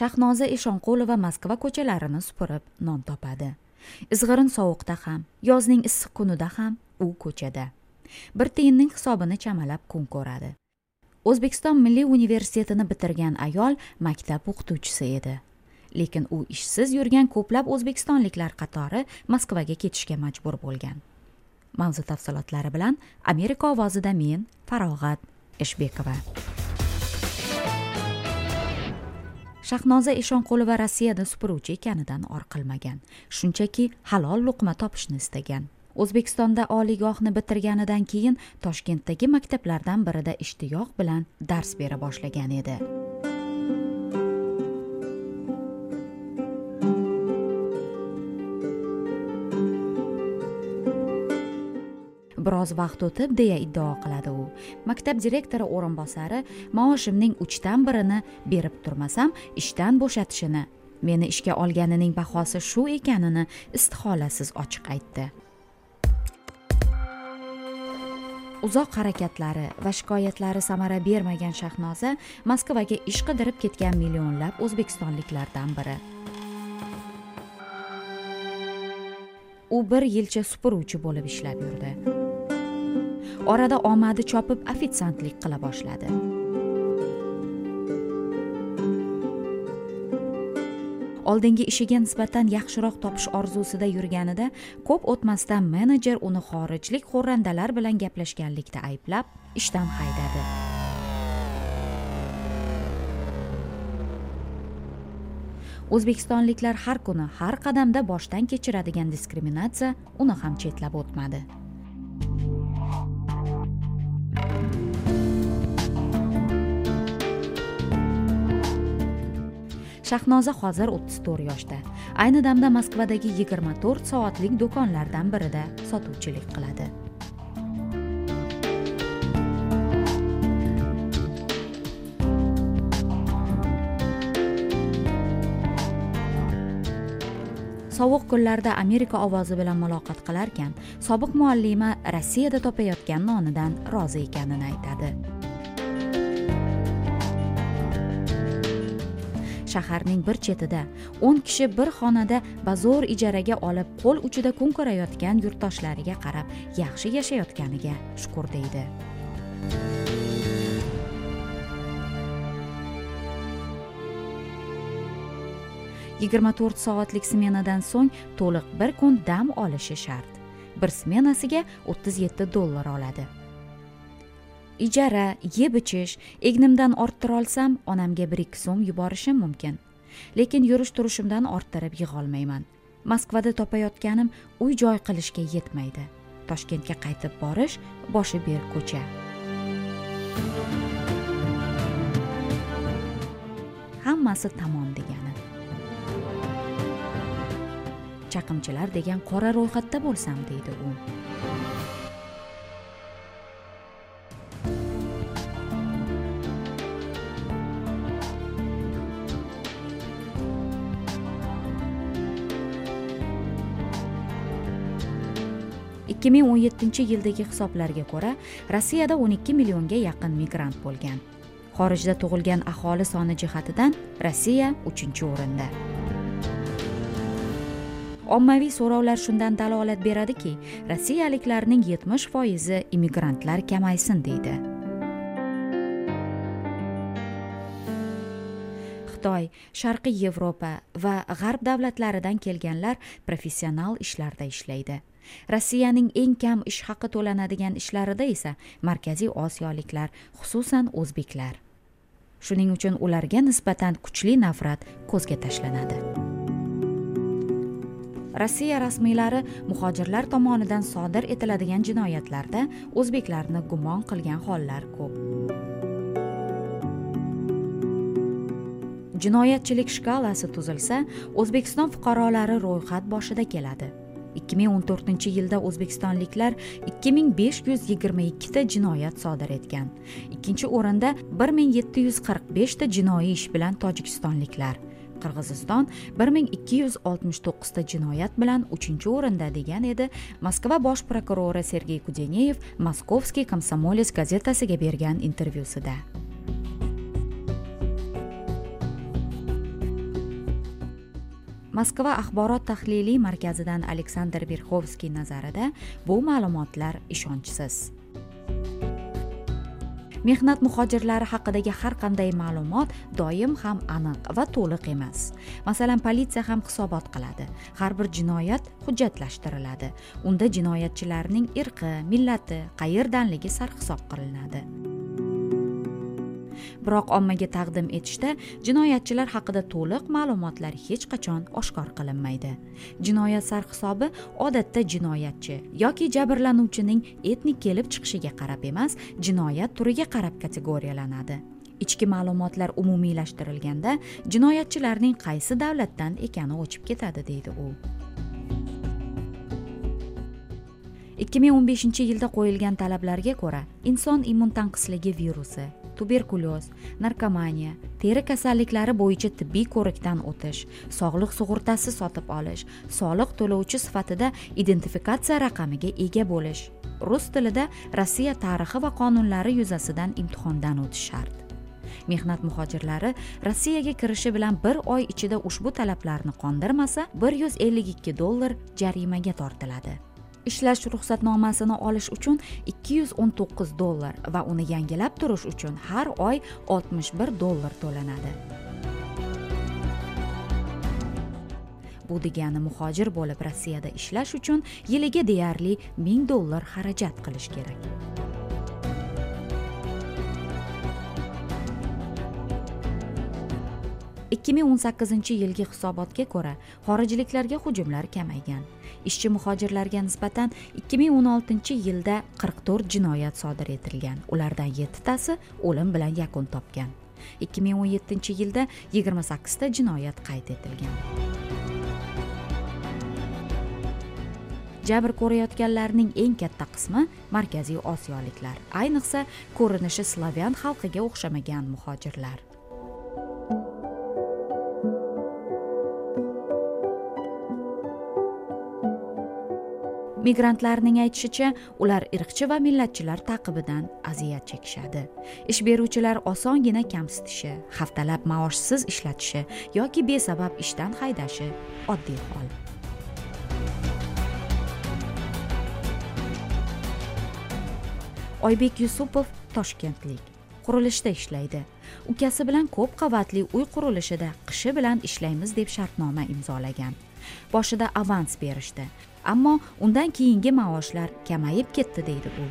shahnoza eshonqulova moskva ko'chalarini supurib non topadi. Izg'irin sovuqda ham yozning issiq kunida ham u ko'chada. Bir tiyinning hisobini chamalab kun ko'radi. O'zbekiston milliy universitetini bitirgan ayol maktab o'qituvchisi edi. Lekin u ishsiz yurgan ko'plab o'zbekistonliklar qatori moskvaga ketishga majbur bo'lgan. Mavzu tafsilotlari bilan amerika ovozida men farog'at eshbekova. Shahnoza eshonqulova rossiyada supuruvchi ekanidan or qilmagan. Shunchaki halol luqma topishni istagan. O'zbekistonda oliygohni bitirganidan keyin toshkentdagi maktablardan birida ishtiyoq bilan dars bera boshlagan edi. Biroz vaqt o'tib deya iddao qiladi u. Maktab direktori o'rinbosari maoshimning uchdan birini berib turmasam ishdan bo'shatishini meni ishga olganining bahosi shu ekanini istiholasiz ochiq aytdi. Uzoq harakatlari va shikoyatlari samara bermagan shahnoza moskvaga ish qidirib ketgan millionlab o'zbekistonliklardan biri. U bir yilcha supuruvchi bo'lib ishlab yurdi. Orada omadi chopib ofitsiantlik qila boshladi. Oldingi ishiga nisbatan yaxshiroq topish orzusida yurganida ko'p o'tmasdan menejer uni xorijlik xo'randalar bilan gaplashganlikda ayblab ishdan haydadi. O'zbekistonliklar har kuni har qadamda boshdan kechiradigan diskriminatsiya uni ham chetlab o'tmadi. Shahnoza hozir o'ttiz to'rt yoshda. Ayni damda moskvadagi yigirma to'rt soatlik do'konlardan birida sotuvchilik qiladi. Sovuq kunlarda amerika ovozi bilan muloqot qilarkan sobiq muallima rossiyada topayotgan nonidan rozi ekanini aytadi. Shaharning bir chetida o'n kishi bir xonada bazo'r ijaraga olib qo'l uchida kun ko'rayotgan yurtdoshlariga qarab yaxshi yashayotganiga shukur deydi. Yigirma to'rt soatlik smenadan so'ng to'liq bir kun dam olishi shart. Bir smenasiga o'ttiz yetti dollar oladi. Ijara yeb ichish egnimdan orttira olsam onamga bir ikki so'm yuborishim mumkin. Lekin yurish turishimdan orttirib yig'olmayman. Moskvada topayotganim uy joy qilishga yetmaydi. Toshkentga qaytib borish boshi berk ko'cha. Hammasi tamom degani. Chaqimchilar degan qora ro'yxatda bo'lsam deydi u. ikki ming o'n yettinchi yildagi hisoblarga ko'ra rossiyada o'n ikki millionga yaqin migrant bo'lgan. Xorijda tug'ilgan aholi soni jihatidan rossiya uchinchi o'rinda. Ommaviy so'rovlar shundan dalolat beradiki rossiyaliklarning yetmish foizi immigrantlar kamaysin deydi. Xitoy sharqiy yevropa va g'arb davlatlaridan kelganlar professional ishlarda ishlaydi. Rossiyaning eng kam ish haqi to'lanadigan ishlarida esa markaziy osiyoliklar xususan o'zbeklar. Shuning uchun ularga nisbatan kuchli nafrat ko'zga tashlanadi. Rossiya rasmiylari muhojirlar tomonidan sodir etiladigan jinoyatlarda o'zbeklarni gumon qilgan hollar ko'p. Jinoyatchilik shkalasi tuzilsa o'zbekiston fuqarolari ro'yxat boshida keladi. Ikki ming o'n to'rtinchi yilda o'zbekistonliklar ikki ming besh yuz yigirma ikkita jinoyat sodir etgan. Ikkinchi o'rinda bir ming yetti yuz qirq beshta jinoiy ish bilan tojikistonliklar. Qirg'iziston bir ming ikki yuz oltmish to'qqizta jinoyat bilan uchinchi o'rinda degan edi moskva bosh prokurori sergey kudeneyev moskovskiy komsomolets gazetasiga bergan intervyusida. Moskva axborot tahliliy markazidan aleksandr verxovskiy nazarida bu ma'lumotlar ishonchsiz. Mehnat muhojirlari haqidagi har qanday ma'lumot doim ham aniq va to'liq emas. Masalan politsiya ham hisobot qiladi. Har bir jinoyat hujjatlashtiriladi. Unda jinoyatchilarning irqi millati qayerdanligi sarhisob qilinadi. Biroq ommaga taqdim etishda jinoyatchilar haqida to'liq ma'lumotlar hech qachon oshkor qilinmaydi. Jinoyat sarhisobi odatda jinoyatchi yoki jabrlanuvchining etnik kelib chiqishiga qarab emas jinoyat turiga qarab kategoriyalanadi. Ichki ma'lumotlar umumiylashtirilganda jinoyatchilarning qaysi davlatdan ekani o'chib ketadi deydi u. ikki ming o'n beshinchi yilda qo'yilgan talablarga ko'ra inson immun tanqisligi virusi tuberkulyoz narkomaniya teri kasalliklari bo'yicha tibbiy ko'rikdan o'tish sog'liq sug'urtasi sotib olish soliq to'lovchi sifatida identifikatsiya raqamiga ega bo'lish rus tilida rossiya tarixi va qonunlari yuzasidan imtihondan o'tish shart. Mehnat muhojirlari rossiyaga kirishi bilan bir oy ichida ushbu talablarni qondirmasa bir yuz ellik ikki dollar jarimaga tortiladi. Ishlash ruxsatnomasini olish uchun 219 dollar va uni yangilab turish uchun har oy 61 dollar to'lanadi. Bu degani muhojir bo'lib rossiyada ishlash uchun yiliga deyarli 1000 dollar xarajat qilish kerak. ikki ming o'n sakkizinchi yilgi hisobotga ko'ra xorijliklarga hujumlar kamaygan. Ishchi muhojirlarga nisbatan ikki ming o'n oltinchi yilda qirq to'rt jinoyat sodir etilgan. Ulardan 7 tasi o'lim bilan yakun topgan. ikki ming o'n yettinchi yilda 28 ta jinoyat qayd etilgan. Jabr ko'rayotganlarning eng katta qismi markaziy osiyoliklar ayniqsa ko'rinishi slavyan xalqiga o'xshamagan muhojirlar. Migrantlarning aytishicha ular irqchi va millatchilar taqibidan aziyat chekishadi. Ish beruvchilar osongina kamsitishi haftalab maoshsiz ishlatishi yoki besabab ishdan haydashi oddiy hol. Oybek yusupov toshkentlik. Qurilishda ishlaydi. Ukasi bilan ko'p qavatli uy qurilishida qishi bilan ishlaymiz deb shartnoma imzolagan. Boshida avans berishdi. Ammo undan keyingi maoshlar kamayib ketdi deydi u.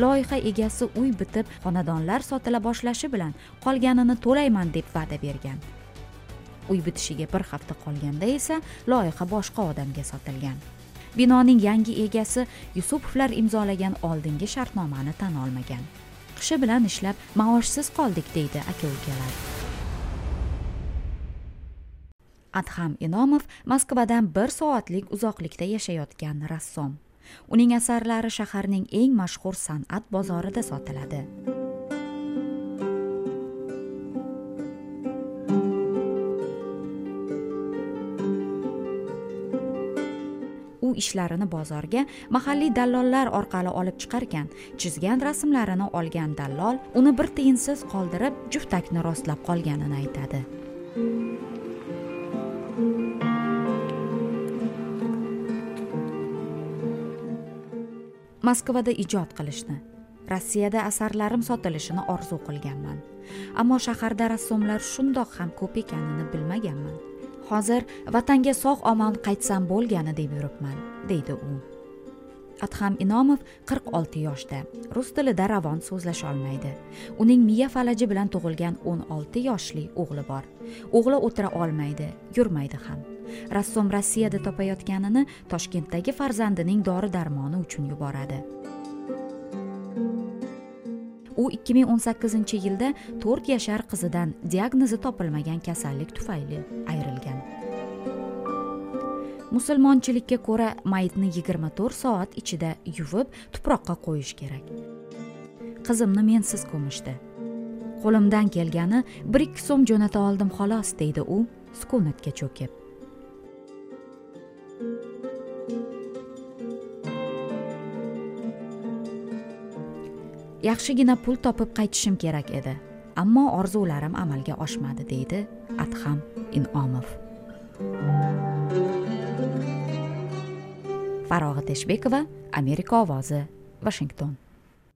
Loyiha egasi uy bitib xonadonlar sotila boshlashi bilan qolganini to'layman deb va'da bergan. Uy bitishiga bir hafta qolganda esa loyiha boshqa odamga sotilgan. Binoning yangi egasi yusupovlar imzolagan oldingi shartnomani tan olmagan. Qishi bilan ishlab maoshsiz qoldik deydi aka ukalar adham inomov moskvadan bir soatlik uzoqlikda yashayotgan rassom. Uning asarlari shaharning eng mashhur san'at bozorida sotiladi. U ishlarini bozorga mahalliy dallollar orqali olib chiqarkan chizgan rasmlarini olgan dallol uni bir tiyinsiz qoldirib juftakni rostlab qolganini aytadi. Moskvada ijod qilishni rossiyada asarlarim sotilishini orzu qilganman. Ammo shaharda rassomlar shundoq ham ko'p ekanini bilmaganman. Hozir vatanga sog' omon qaytsam bo'lgani deb yuribman deydi u. Adham inomov qirq olti yoshda rus tilida ravon so'zlasholmaydi uning miya falaji bilan tug'ilgan o'n olti yoshli o'g'li bor. O'g'li o'tira olmaydi yurmaydi ham. Rassom rossiyada topayotganini toshkentdagi farzandining dori darmoni uchun yuboradi. U 2018 yilda 4 yashar qizidan diagnozi topilmagan kasallik tufayli ayrilgan. Musulmonchilikka ko'ra mayitni 24 soat ichida yuvib tuproqqa qo'yish kerak. Qizimni mensiz ko'mishdi. Qo'limdan kelgani bir ikki so'm jo'nata oldim xolos deydi u sukunatga cho'kib. Yaxshigina pul topib qaytishim kerak edi ammo orzularim amalga oshmadi deydi adham inomov. Farog'at eshbekova amerika ovozi vashington